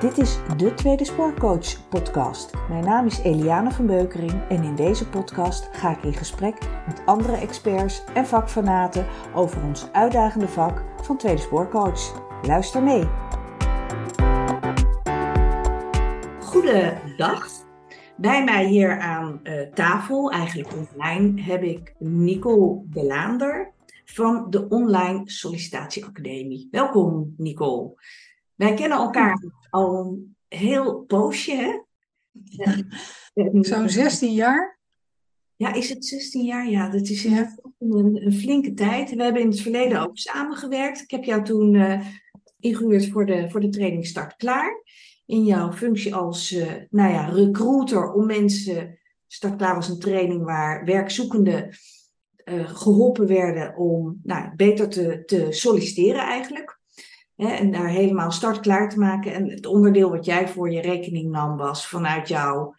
Dit is de Tweede Spoorcoach podcast. Mijn naam is Eliane van Beukering en in deze podcast ga ik in gesprek met andere experts en vakfanaten over ons uitdagende vak van Tweede Spoorcoach. Luister mee. Goedendag. Bij mij hier aan uh, tafel, eigenlijk online, heb ik Nicole Belaander van de Online Sollicitatieacademie. Welkom, Nicole. Wij kennen elkaar al een heel poosje, hè? Zo'n 16 jaar? Ja, is het 16 jaar? Ja, dat is een, een, flinke tijd. We hebben in het verleden ook samengewerkt. Ik heb jou toen uh, ingehuurd voor de, voor de training Start Klaar. In jouw functie als uh, nou ja, recruiter om mensen. Start Klaar was een training waar werkzoekenden uh, geholpen werden om nou, beter te, te solliciteren eigenlijk. Hè, en daar helemaal start klaar te maken. En het onderdeel wat jij voor je rekening nam was vanuit jouw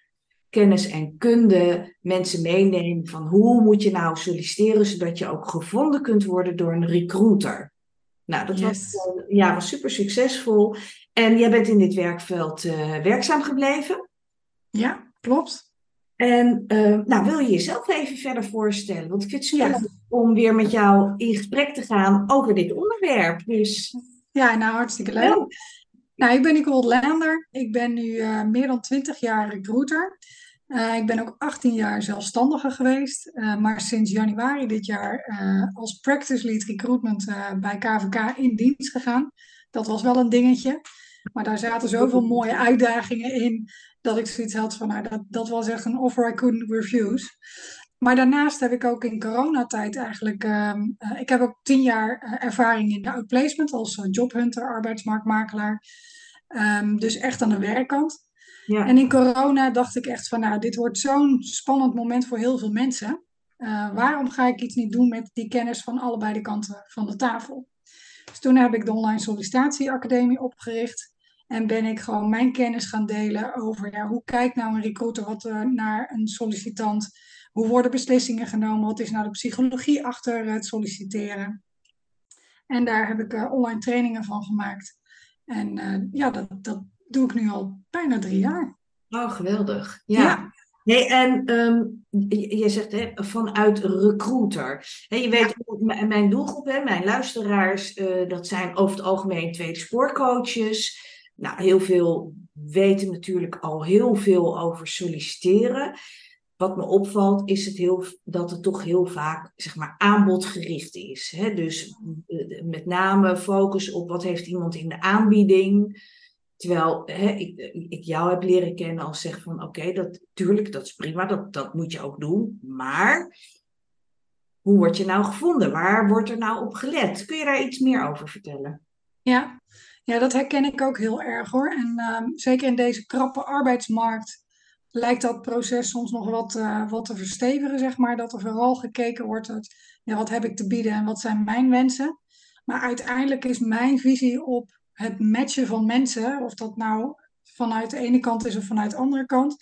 kennis en kunde mensen meenemen van hoe moet je nou solliciteren zodat je ook gevonden kunt worden door een recruiter. Nou, dat was, ja, was super succesvol. En jij bent in dit werkveld uh, werkzaam gebleven. Ja, klopt. En uh, nou, wil je jezelf even verder voorstellen? Want ik vind het spannend om weer met jou in gesprek te gaan over dit onderwerp. Dus ja, nou hartstikke leuk. Nou, ik ben Nicole Lander. Ik ben nu uh, meer dan 20 jaar recruiter. Uh, ik ben ook 18 jaar zelfstandige geweest, uh, maar sinds januari dit jaar als practice lead recruitment bij KVK in dienst gegaan. Dat was wel een dingetje, maar daar zaten zoveel mooie uitdagingen in dat ik zoiets had van, nou, dat, dat was echt een offer I couldn't refuse. Maar daarnaast heb ik ook in coronatijd eigenlijk. Uh, ik heb ook tien jaar eh, ervaring in de outplacement als uh, jobhunter, arbeidsmarktmakelaar. Um, dus echt aan de werkkant. Ja. En in corona dacht ik echt van, nou, dit wordt zo'n spannend moment voor heel veel mensen. waarom ga ik iets niet doen met die kennis van allebei de kanten van de tafel? Dus toen heb ik de Online Sollicitatieacademie opgericht. En ben ik gewoon mijn kennis gaan delen over ja, hoe kijkt nou een recruiter wat, naar een sollicitant hoe worden beslissingen genomen? Wat is nou de psychologie achter het solliciteren? En daar heb ik uh, online trainingen van gemaakt. En uh, ja, dat, dat doe ik nu al bijna drie jaar. Oh, geweldig. Ja. ja. Nee, en um, je, zegt hè, vanuit recruiter. Je weet, ja. mijn doelgroep, hè, mijn luisteraars, uh, dat zijn over het algemeen tweede spoorcoaches. Nou, heel veel weten natuurlijk al heel veel over solliciteren wat me opvalt, is het heel, dat het toch heel vaak zeg maar, aanbodgericht is. Hè? Dus eh, met name focus op wat heeft iemand in de aanbieding. Terwijl hè, ik, ik jou heb leren kennen als zeg van oké, dat tuurlijk, dat is prima, dat, dat moet je ook doen. Maar hoe word je nou gevonden? Waar wordt er nou op gelet? Kun je daar iets meer over vertellen? Ja, ja dat herken ik ook heel erg hoor. En uh, zeker in deze krappe arbeidsmarkt lijkt dat proces soms nog wat, uh, wat te verstevigen, zeg maar. Dat er vooral gekeken wordt, uit, ja, wat heb ik te bieden en wat zijn mijn wensen. Maar uiteindelijk is mijn visie op het matchen van mensen, of dat nou vanuit de ene kant is of vanuit de andere kant,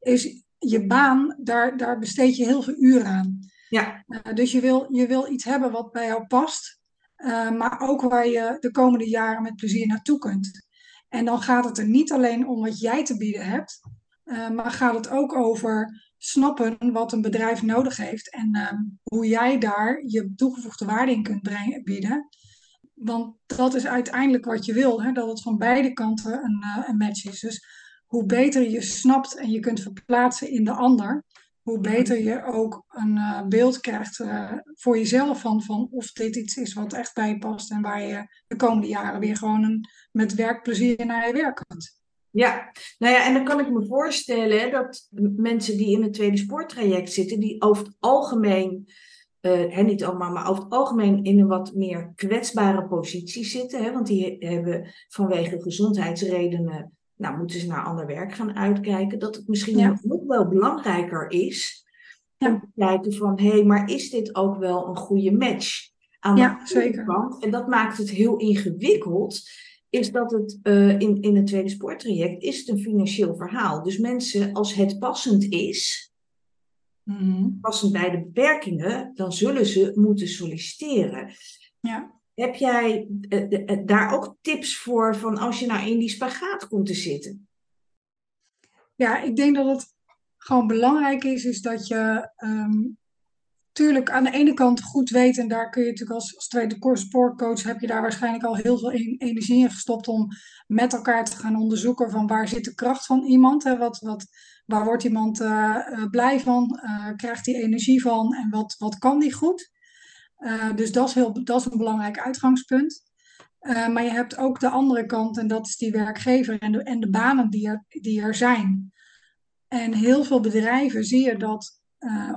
is je baan, daar, daar besteed je heel veel uren aan. Ja. Uh, dus je wil, je wil iets hebben wat bij jou past, uh, maar ook waar je de komende jaren met plezier naartoe kunt. En dan gaat het er niet alleen om wat jij te bieden hebt, uh, maar gaat het ook over snappen wat een bedrijf nodig heeft en uh, hoe jij daar je toegevoegde waarde in kunt brengen, bieden. Want dat is uiteindelijk wat je wil, hè? dat het van beide kanten een, uh, een match is. Dus hoe beter je snapt en je kunt verplaatsen in de ander, hoe beter je ook een uh, beeld krijgt voor jezelf van, van of dit iets is wat echt bij je past en waar je de komende jaren weer gewoon een, met werkplezier naar je werk kunt. Ja, nou ja, en dan kan ik me voorstellen dat mensen die in het tweede spoortraject zitten, die over het algemeen, uh, niet allemaal, maar over het algemeen in een wat meer kwetsbare positie zitten. Hè, want die hebben vanwege gezondheidsredenen, nou moeten ze naar ander werk gaan uitkijken. Dat het misschien nog wel belangrijker is ja. om te kijken van, hé, hey, maar is dit ook wel een goede match? Aan ja, de zeker. Kant? En dat maakt het heel ingewikkeld is dat het uh, in, in het tweede spoortraject is het een financieel verhaal. Dus mensen, als het passend is, mm passend bij de beperkingen, dan zullen ze moeten solliciteren. Ja. Heb jij daar ook tips voor van als je nou in die spagaat komt te zitten? Ja, ik denk dat het gewoon belangrijk is, is dat je um, tuurlijk aan de ene kant goed weet, en daar kun je natuurlijk als, als tweede sportcoach, heb je daar waarschijnlijk al heel veel energie in gestopt om met elkaar te gaan onderzoeken van waar zit de kracht van iemand, hè, wat, wat, waar wordt iemand uh, blij van, uh, krijgt hij energie van en wat, wat kan die goed. dus dat is, heel, dat is een belangrijk uitgangspunt. maar je hebt ook de andere kant en dat is die werkgever en de, en de banen die er, die er zijn. En heel veel bedrijven zie je dat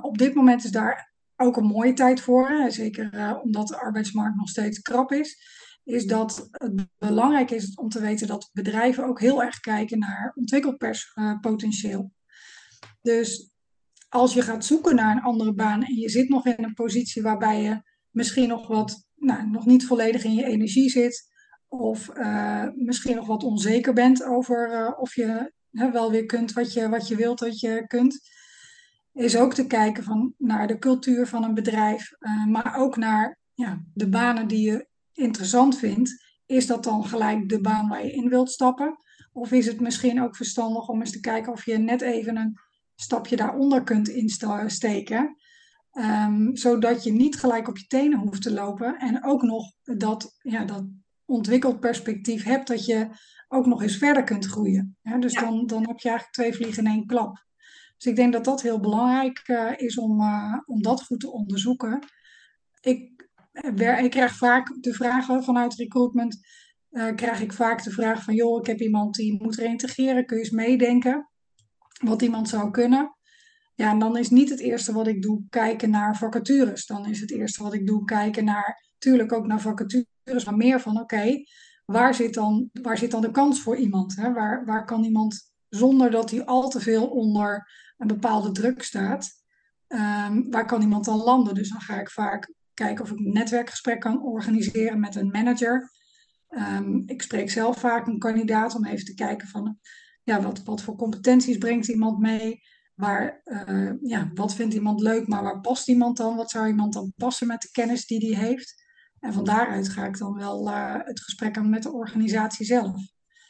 op dit moment is daar ook een mooie tijd voor, zeker uh, omdat de arbeidsmarkt nog steeds krap is, is dat het belangrijk is om te weten dat bedrijven ook heel erg kijken naar ontwikkelpotentieel. Dus als je gaat zoeken naar een andere baan en je zit nog in een positie waarbij je misschien nog wat, nou, nog niet volledig in je energie zit, of uh, misschien nog wat onzeker bent over of je wel weer kunt wat je, wat je wilt dat je kunt, is ook te kijken van, naar de cultuur van een bedrijf, uh, maar ook naar ja, de banen die je interessant vindt. Is dat dan gelijk de baan waar je in wilt stappen? Of is het misschien ook verstandig om eens te kijken of je net even een stapje daaronder kunt insteken? Um, zodat je niet gelijk op je tenen hoeft te lopen en ook nog dat, ja, dat ontwikkeld perspectief hebt dat je ook nog eens verder kunt groeien. Ja, dus dan, dan heb je eigenlijk twee vliegen in één klap. Dus ik denk dat dat heel belangrijk uh, is om, uh, om dat goed te onderzoeken. Ik, uh, ik krijg vaak de vragen vanuit recruitment, krijg ik vaak de vraag van, joh, ik heb iemand die moet reintegreren, kun je eens meedenken wat iemand zou kunnen? Ja, en dan is niet het eerste wat ik doe kijken naar vacatures. Dan is het eerste wat ik doe kijken naar, natuurlijk ook naar vacatures, maar meer van, oké, waar, zit dan, waar zit dan de kans voor iemand? Hè? Waar, waar kan iemand zonder dat hij al te veel onder een bepaalde druk staat, um, waar kan iemand dan landen? Dus dan ga ik vaak kijken of ik een netwerkgesprek kan organiseren met een manager. Um, ik spreek zelf vaak een kandidaat om even te kijken van ja, wat, wat voor competenties brengt iemand mee. Waar, uh, ja, wat vindt iemand leuk, maar waar past iemand dan? Wat zou iemand dan passen met de kennis die hij heeft? En van daaruit ga ik dan wel uh, het gesprek aan met de organisatie zelf.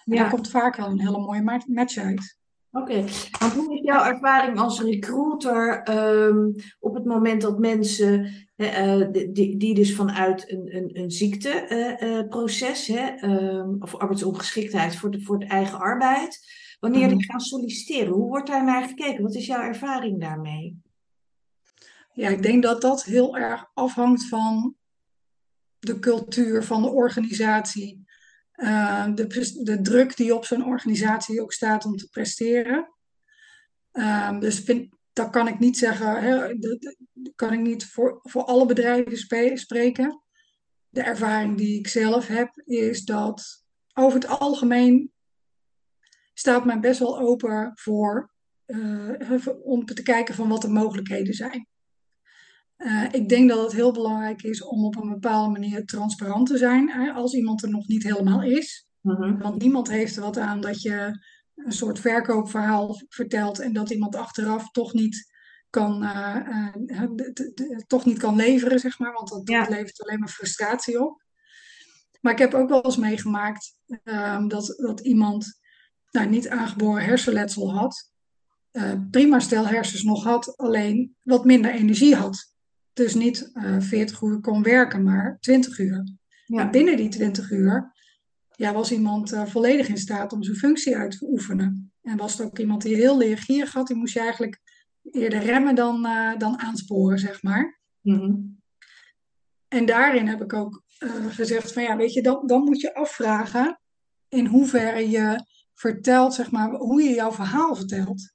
En ja. daar komt vaak wel een hele mooie match uit. Oké, okay. want hoe is jouw ervaring als recruiter um, op het moment dat mensen, uh, die, die dus vanuit een, een, een ziekteproces uh, um, of arbeidsongeschiktheid voor de, voor de eigen arbeid, wanneer die mhm. gaan solliciteren, hoe wordt daar naar gekeken? Wat is jouw ervaring daarmee? Ja, ik denk dat dat heel erg afhangt van de cultuur van de organisatie uh, de, de druk die op zo'n organisatie ook staat om te presteren. Uh, dus vind, dat kan ik niet zeggen, hè, dat, kan ik niet voor, voor alle bedrijven spreken. De ervaring die ik zelf heb is dat over het algemeen staat men best wel open voor uh, om te kijken van wat de mogelijkheden zijn. Uh, ik denk dat het heel belangrijk is om op een bepaalde manier transparant te zijn hè, als iemand er nog niet helemaal is. Mm-hmm. Want niemand heeft er wat aan dat je een soort verkoopverhaal vertelt en dat iemand achteraf toch niet kan, uh, uh, toch niet kan leveren, zeg maar. Want dat, ja. dat, levert alleen maar frustratie op. Maar ik heb ook wel eens meegemaakt ehm, dat, dat iemand nou, niet aangeboren hersenletsel had. prima stel hersens nog had, alleen wat minder energie had dus niet uh, eh, 40 uur kon werken, maar 20 uur. Ja. binnen die 20 uur ja, was iemand uh, volledig in staat om zijn functie uit te oefenen. En was er ook iemand die heel leergierig had, die moest je eigenlijk eerder remmen dan, uh, dan aansporen, zeg maar. Mm-hmm. En daarin heb ik ook gezegd van ja, weet je, dan, dan moet je afvragen in hoeverre je vertelt, zeg maar, hoe je jouw verhaal vertelt.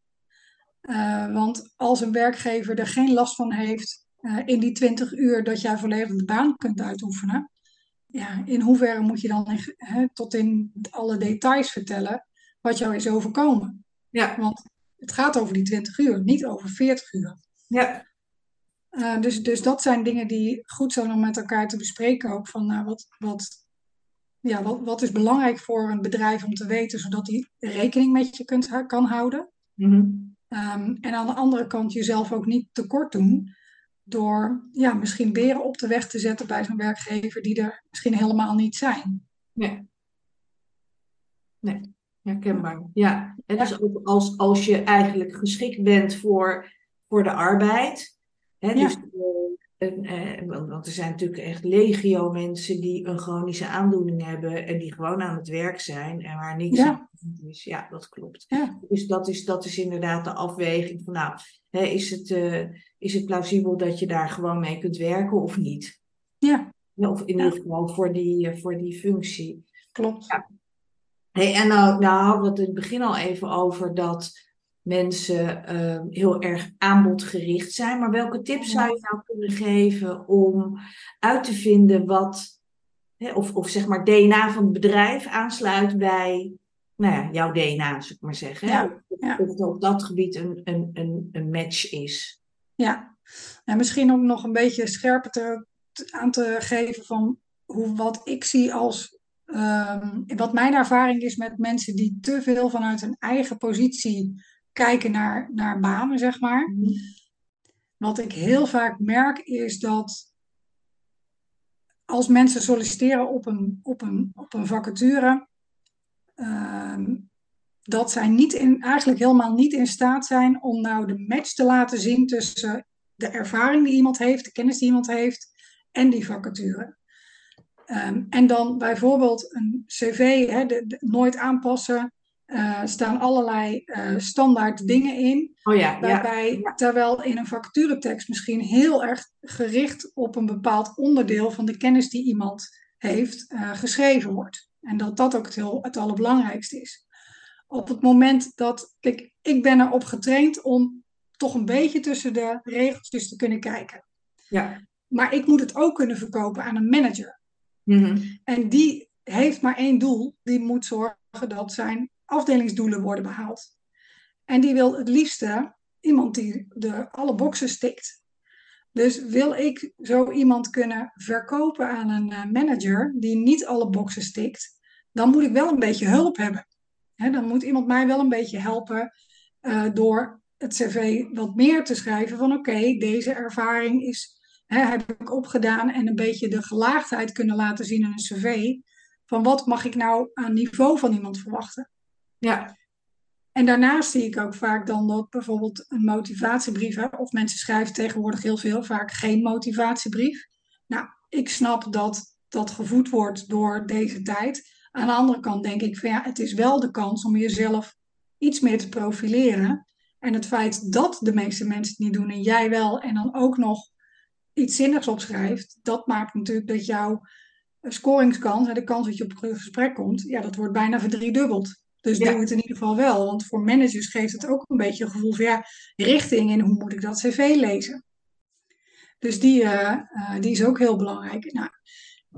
want als een werkgever er geen last van heeft uh, in die 20 uur dat jij volledig de baan kunt uitoefenen. Ja, in hoeverre moet je dan he, tot in alle details vertellen wat jou is overkomen? Ja. Want het gaat over die 20 uur, niet over 40 uur. Ja. Uh, dus, dus dat zijn dingen die goed zijn om met elkaar te bespreken ook. Van nou, wat, wat, ja, wat, wat is belangrijk voor een bedrijf om te weten, zodat hij rekening met je kunt, kan houden. Mm -hmm. um, en aan de andere kant jezelf ook niet tekort doen door ja, misschien beren op de weg te zetten bij zo'n werkgever die er misschien helemaal niet zijn. Nee. Nee, herkenbaar. Ja, en dus ook als, als je eigenlijk geschikt bent voor, voor de arbeid. Hè, dus, eh, eh, want er zijn natuurlijk echt legio mensen die een chronische aandoening hebben en die gewoon aan het werk zijn en waar niks Ja. aan is. Ja, dat klopt. Ja. Dus dat is, dat is inderdaad de afweging van, nou, hè, is, het, eh, is het plausibel dat je daar gewoon mee kunt werken of niet? Ja, Of in ieder geval voor die, eh, voor die functie. klopt. Ja. Hey, en nou, nou hadden we het in het begin al even over dat mensen eh, heel erg aanbodgericht zijn. Maar welke tips zou je nou kunnen geven om uit te vinden wat, hè, of, of zeg maar DNA van het bedrijf aansluit bij nou ja, jouw DNA, zou ik maar zeggen. hè? Ja, Of, ja. of op dat gebied een, een, een, een match is. Ja, en misschien ook nog een beetje scherper te, aan te geven van hoe, wat ik zie als, ehm, wat mijn ervaring is met mensen die te veel vanuit hun eigen positie kijken naar, naar banen, zeg maar. Wat ik heel vaak merk is dat als mensen solliciteren op een, op een, op een vacature, ehm, dat zij niet in, eigenlijk helemaal niet in staat zijn om nou de match te laten zien tussen de ervaring die iemand heeft, de kennis die iemand heeft en die vacature. Ehm, en dan bijvoorbeeld een cv, hè, de, de- nooit aanpassen, eh staan allerlei eh, standaard dingen in. Oh ja. Waarbij, ja. terwijl in een vacaturetekst misschien heel erg gericht op een bepaald onderdeel van de kennis die iemand heeft eh, geschreven wordt. En dat dat ook het, heel, het allerbelangrijkste is. Op het moment dat, kijk, ik ben erop getraind om toch een beetje tussen de regeltjes te kunnen kijken. Ja. Maar ik moet het ook kunnen verkopen aan een manager. Mhm. En die heeft maar één doel. Die moet zorgen dat zijn afdelingsdoelen worden behaald. En die wil het liefste iemand die de, alle boxen stikt. Dus wil ik zo iemand kunnen verkopen aan een eh, manager die niet alle boxen stikt, dan moet ik wel een beetje hulp hebben. Dan moet iemand mij wel een beetje helpen eh, door het cv wat meer te schrijven van oké, deze ervaring is, heb ik opgedaan en een beetje de gelaagdheid kunnen laten zien in een cv. Van wat mag ik nou aan niveau van iemand verwachten? Ja. En daarnaast zie ik ook vaak dan dat bijvoorbeeld een motivatiebrief, hè, of mensen schrijven tegenwoordig heel veel, vaak geen motivatiebrief. Nou, ik snap dat dat gevoed wordt door deze tijd. Aan de andere kant denk ik van ja, het is wel de kans om jezelf iets meer te profileren. En het feit dat de meeste mensen het niet doen en jij wel, en dan ook nog iets zinnigs opschrijft, dat maakt natuurlijk dat jouw scoringskans, de kans dat je op een gesprek komt, ja, dat wordt bijna verdriedubbeld. Dus Ja. doe het in ieder geval wel. Want voor managers geeft het ook een beetje een gevoel van ja, richting en hoe moet ik dat cv lezen. Dus die, eh, eh, die is ook heel belangrijk. Nou,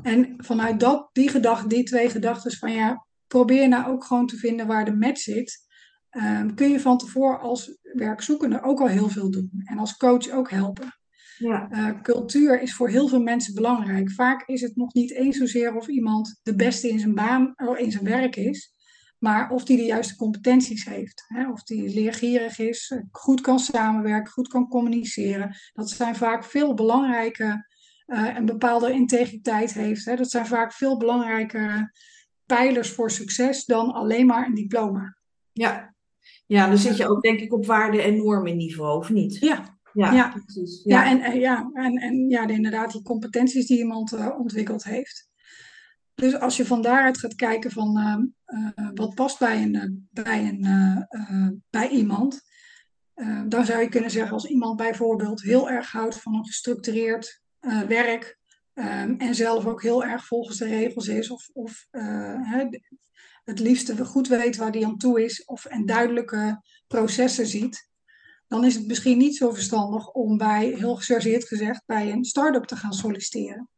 en vanuit dat, die, gedachte, die twee gedachten van ja, probeer nou ook gewoon te vinden waar de match zit. Ehm, kun je van tevoren als werkzoekende ook al heel veel doen. En als coach ook helpen. Ja. Uh, cultuur is voor heel veel mensen belangrijk. Vaak is het nog niet eens zozeer of iemand de beste in zijn baan, oh, in zijn werk is, maar of die de juiste competenties heeft. Hè? Of die leergierig is, goed kan samenwerken, goed kan communiceren. Dat zijn vaak veel belangrijke, uh, een bepaalde integriteit heeft. Hè? Dat zijn vaak veel belangrijke pijlers voor succes dan alleen maar een diploma. Ja. ja, dan zit je ook denk ik op waarde- en normenniveau, of niet? Ja, Ja, Ja. precies. Ja, en, en, ja, en, en ja, de- inderdaad, die competenties die iemand eh, ontwikkeld heeft. Dus als je van daaruit gaat kijken van eh, eh, wat past bij, een, bij, een, bij iemand, dan zou je kunnen zeggen als iemand bijvoorbeeld heel erg houdt van een gestructureerd eh, werk ehm, en zelf ook heel erg volgens de regels is of, of eh, het liefste goed weet waar die aan toe is of en duidelijke processen ziet dan is het misschien niet zo verstandig om bij, heel gechargeerd gezegd, bij een start-up te gaan solliciteren.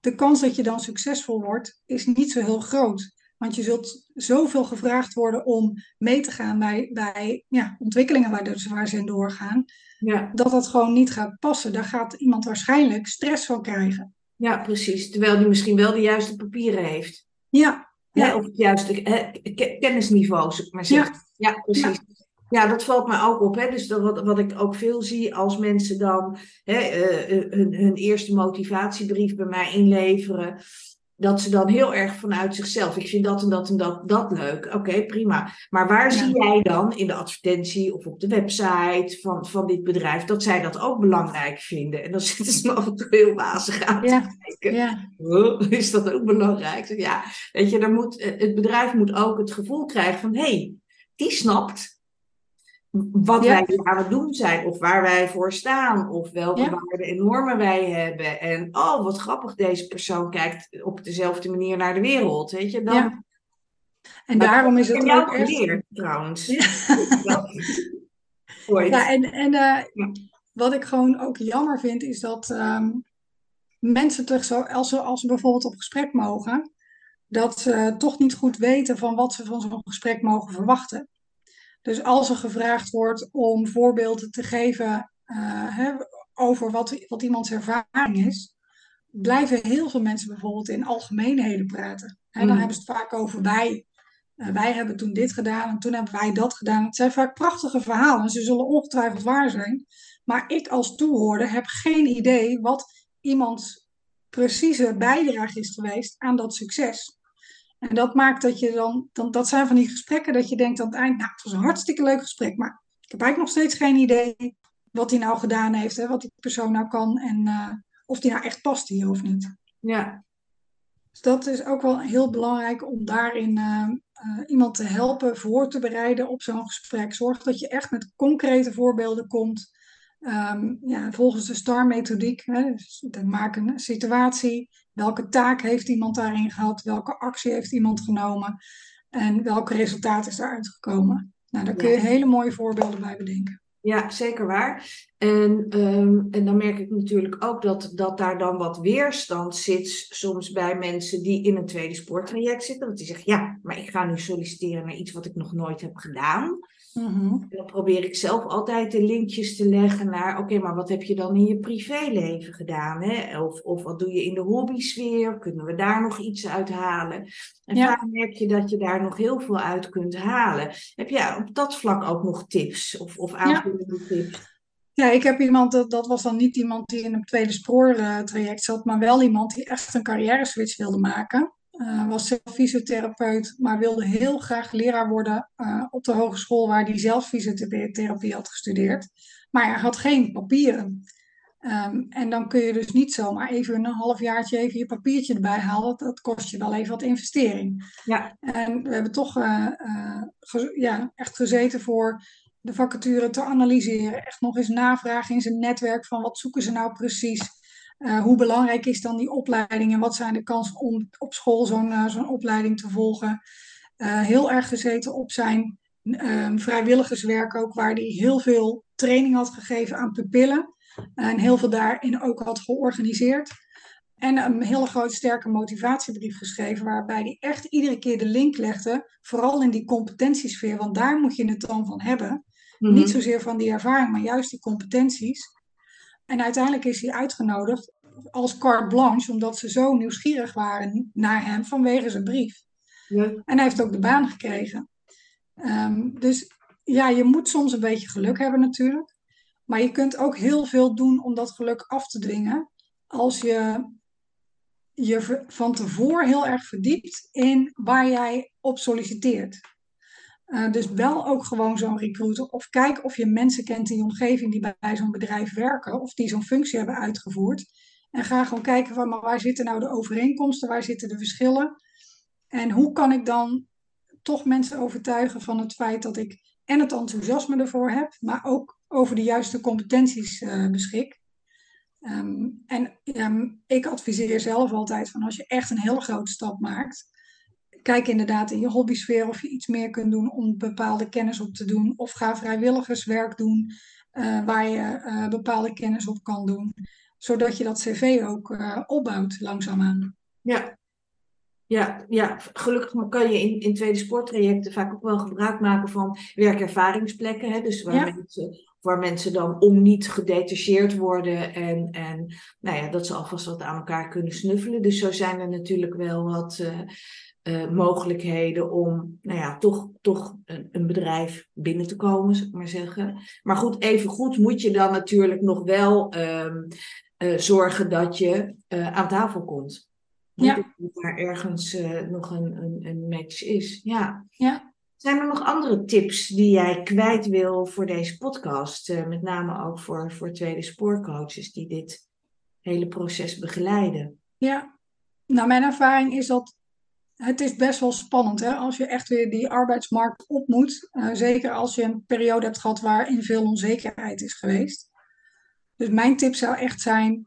De kans dat je dan succesvol wordt, is niet zo heel groot. Want je zult zoveel gevraagd worden om mee te gaan bij, bij ja, ontwikkelingen waar, dus, waar ze in doorgaan, Ja. dat dat gewoon niet gaat passen. Daar gaat iemand waarschijnlijk stress van krijgen. ja, precies. Terwijl die misschien wel de juiste papieren heeft. Ja, Ja. Of het juiste ke- kennisniveau, maar zeggen. Ja, precies. Ja, dat valt mij ook op. Hè? Dus dat, wat, wat ik ook veel zie als mensen dan hè, uh, hun, hun eerste motivatiebrief bij mij inleveren dat ze dan heel erg vanuit zichzelf, ik vind dat en dat en dat, dat leuk. Oké, prima. Maar waar zie jij dan in de advertentie of op de website van, van dit bedrijf dat zij dat ook belangrijk vinden? En dan zitten ze me af en toe heel wazig aan ja. te kijken. Ja. is dat ook belangrijk? Ja, weet je, dan moet, het bedrijf moet ook het gevoel krijgen van, hé, hey, die snapt wat wij aan het doen zijn, of waar wij voor staan, of welke waarden en normen wij hebben. En oh, wat grappig, deze persoon kijkt op dezelfde manier naar de wereld. Weet je, dan. Ja. En daarom is het ook geleerd, trouwens. Ja, en, en uh, wat ik gewoon ook jammer vind, is dat um, mensen toch zo, als ze, als ze bijvoorbeeld op gesprek mogen, dat ze toch niet goed weten van wat ze van zo'n gesprek mogen verwachten. Dus als er gevraagd wordt om voorbeelden te geven uh, hè, over wat, wat iemands ervaring is, blijven heel veel mensen bijvoorbeeld in algemeenheden praten. Hè, dan mm. hebben ze het vaak over wij. Uh, wij hebben toen dit gedaan en toen hebben wij dat gedaan. Het zijn vaak prachtige verhalen. Ze zullen ongetwijfeld waar zijn. Maar ik als toehoorder heb geen idee wat iemands precieze bijdrage is geweest aan dat succes. En dat maakt dat je dan, dan, dat zijn van die gesprekken dat je denkt aan het eind, nou, het was een hartstikke leuk gesprek, maar ik heb eigenlijk nog steeds geen idee wat hij nou gedaan heeft, hè, wat die persoon nou kan en uh, of die nou echt past hier of niet. Ja. Dus dat is ook wel heel belangrijk om daarin uh, uh, iemand te helpen voor te bereiden op zo'n gesprek. Zorg dat je echt met concrete voorbeelden komt. Um, ja, volgens de STAR-methodiek. Dus maak een situatie, Welke taak heeft iemand daarin gehad? Welke actie heeft iemand genomen? En welk resultaat is daaruit gekomen? Nou, daar kun je hele mooie voorbeelden bij bedenken. Ja, zeker waar. En, um, en dan merk ik natuurlijk ook dat, dat daar dan wat weerstand zit, soms bij mensen die in een tweede sporttraject zitten. Dat die zeggen, ja, maar ik ga nu solliciteren naar iets wat ik nog nooit heb gedaan. Mm Dan probeer ik zelf altijd de linkjes te leggen naar, oké, maar wat heb je dan in je privéleven gedaan? Hè? Of, of wat doe je in de hobbysfeer? Kunnen we daar nog iets uit halen? En ja. vaak merk je dat je daar nog heel veel uit kunt halen. Heb je op dat vlak ook nog tips of, of aanvullende ja. tips? Ja, ik heb iemand, dat, dat was dan niet iemand die in een tweede spoortraject zat, maar wel iemand die echt een carrière switch wilde maken. Uh, was zelf fysiotherapeut, maar wilde heel graag leraar worden uh, op de hogeschool waar hij zelf fysiotherapie had gestudeerd. Maar hij had geen papieren. Um, en dan kun je dus niet zomaar even een halfjaartje even je papiertje erbij halen. Dat kost je wel even wat investering. Ja. En we hebben toch uh, ja, echt gezeten voor de vacature te analyseren. Echt nog eens navragen in zijn netwerk van wat zoeken ze nou precies. Uh, hoe belangrijk is dan die opleiding en wat zijn de kansen om op school zo'n uh, zo'n opleiding te volgen? Uh, heel erg gezeten op zijn ehm, vrijwilligerswerk ook, waar hij heel veel training had gegeven aan pupillen. En heel veel daarin ook had georganiseerd. En een hele grote sterke motivatiebrief geschreven, waarbij hij echt iedere keer de link legde, vooral in die competentiesfeer, want daar moet je het dan van hebben. Mm-hmm. Niet zozeer van die ervaring, maar juist die competenties. En uiteindelijk is hij uitgenodigd als carte blanche, omdat ze zo nieuwsgierig waren naar hem vanwege zijn brief. Ja. En hij heeft ook de baan gekregen. Um, dus ja, je moet soms een beetje geluk hebben natuurlijk. Maar je kunt ook heel veel doen om dat geluk af te dwingen. Als je je van tevoren heel erg verdiept in waar jij op solliciteert. Uh, dus bel ook gewoon zo'n recruiter of kijk of je mensen kent in je omgeving die bij zo'n bedrijf werken of die zo'n functie hebben uitgevoerd. En ga gewoon kijken van maar waar zitten nou de overeenkomsten, waar zitten de verschillen en hoe kan ik dan toch mensen overtuigen van het feit dat ik en het enthousiasme ervoor heb, maar ook over de juiste competenties uh, beschik. Um, en um, ik adviseer zelf altijd van als je echt een hele grote stap maakt, kijk inderdaad in je hobbysfeer of je iets meer kunt doen om bepaalde kennis op te doen. Of ga vrijwilligerswerk doen uh, waar je uh, bepaalde kennis op kan doen. Zodat je dat cv ook uh, opbouwt langzaamaan. Ja. Ja, ja, gelukkig kan je in, in tweede sporttrajecten vaak ook wel gebruik maken van werkervaringsplekken. Hè? Dus waar, ja. mensen, waar mensen dan om niet gedetacheerd worden en, en nou ja, dat ze alvast wat aan elkaar kunnen snuffelen. Dus zo zijn er natuurlijk wel wat, uh, mogelijkheden om, nou ja, toch, toch een, een, bedrijf binnen te komen, zou ik maar zeggen. Maar goed, even goed moet je dan natuurlijk nog wel um, uh, zorgen dat je uh, aan tafel komt. Ja. Dat er ergens nog een, een, een, match is. Ja. ja. Zijn er nog andere tips die jij kwijt wil voor deze podcast? met name ook voor, voor tweede spoorcoaches die dit hele proces begeleiden. Ja, nou mijn ervaring is dat het is best wel spannend hè? als je echt weer die arbeidsmarkt op moet. Uh, zeker als je een periode hebt gehad waarin veel onzekerheid is geweest. Dus mijn tip zou echt zijn,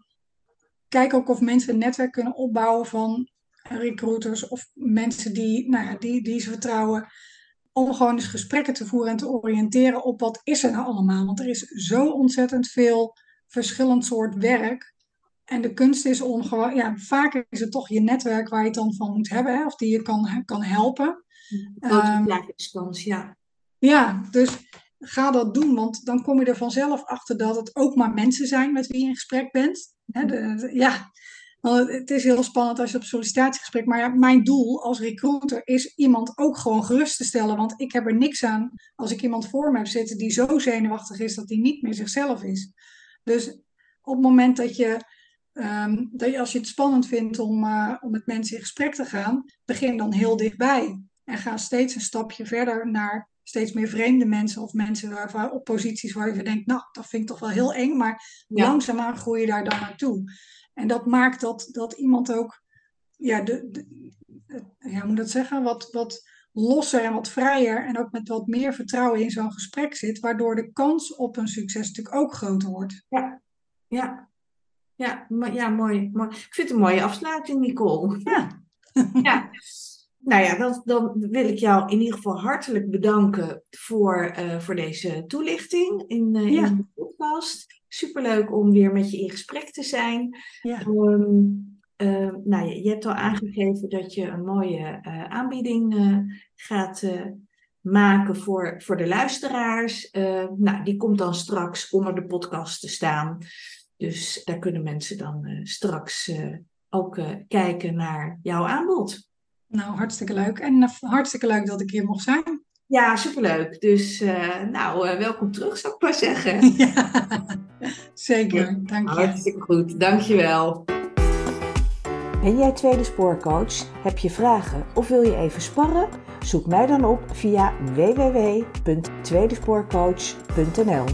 kijk ook of mensen een netwerk kunnen opbouwen van recruiters of mensen die, nou ja, die, die ze vertrouwen. Om gewoon eens gesprekken te voeren en te oriënteren op wat is er nou allemaal. Want er is zo ontzettend veel verschillend soort werk. En de kunst is om gewoon, ja, vaak is het toch je netwerk waar je het dan van moet hebben, hè, of die je kan, kan helpen. Um, ja. Ja, dus ga dat doen, want dan kom je er vanzelf achter dat het ook maar mensen zijn met wie je in gesprek bent. Hè, de, ja, want het is heel spannend als je op sollicitatiegesprek, maar ja, mijn doel als recruiter is iemand ook gewoon gerust te stellen, want ik heb er niks aan als ik iemand voor me heb zitten die zo zenuwachtig is dat hij niet meer zichzelf is. Dus op het moment dat je Um, dat je, als je het spannend vindt om, uh, om met mensen in gesprek te gaan, begin dan heel dichtbij. En ga steeds een stapje verder naar steeds meer vreemde mensen of mensen op posities waar je denkt, nou, dat vind ik toch wel heel eng, maar ja. langzaamaan groei je daar dan naartoe. En dat maakt dat, dat iemand ook, ja, de, de, ja, moet dat zeggen, wat, wat losser en wat vrijer en ook met wat meer vertrouwen in zo'n gesprek zit, waardoor de kans op een succes natuurlijk ook groter wordt. Ja, ja. Ja, ja mooi, mooi. Ik vind het een mooie afsluiting, Nicole. Ja. ja. Nou ja, dan, dan wil ik jou in ieder geval hartelijk bedanken voor, uh, voor deze toelichting in, uh, ja. in de podcast. Superleuk om weer met je in gesprek te zijn. Ja. Um, uh, nou, je, je, hebt al aangegeven dat je een mooie aanbieding gaat maken voor, voor de luisteraars. nou, die komt dan straks onder de podcast te staan. Dus daar kunnen mensen dan uh, straks uh, ook uh, kijken naar jouw aanbod. Nou, hartstikke leuk. En hartstikke leuk dat ik hier mocht zijn. Ja, superleuk. Dus nou, welkom terug, zou ik maar zeggen. Ja, zeker. Dank je. Hartstikke goed. Dankjewel. Ben jij tweede spoorcoach? Heb je vragen of wil je even sparren? Zoek mij dan op via www.tweedespoorcoach.nl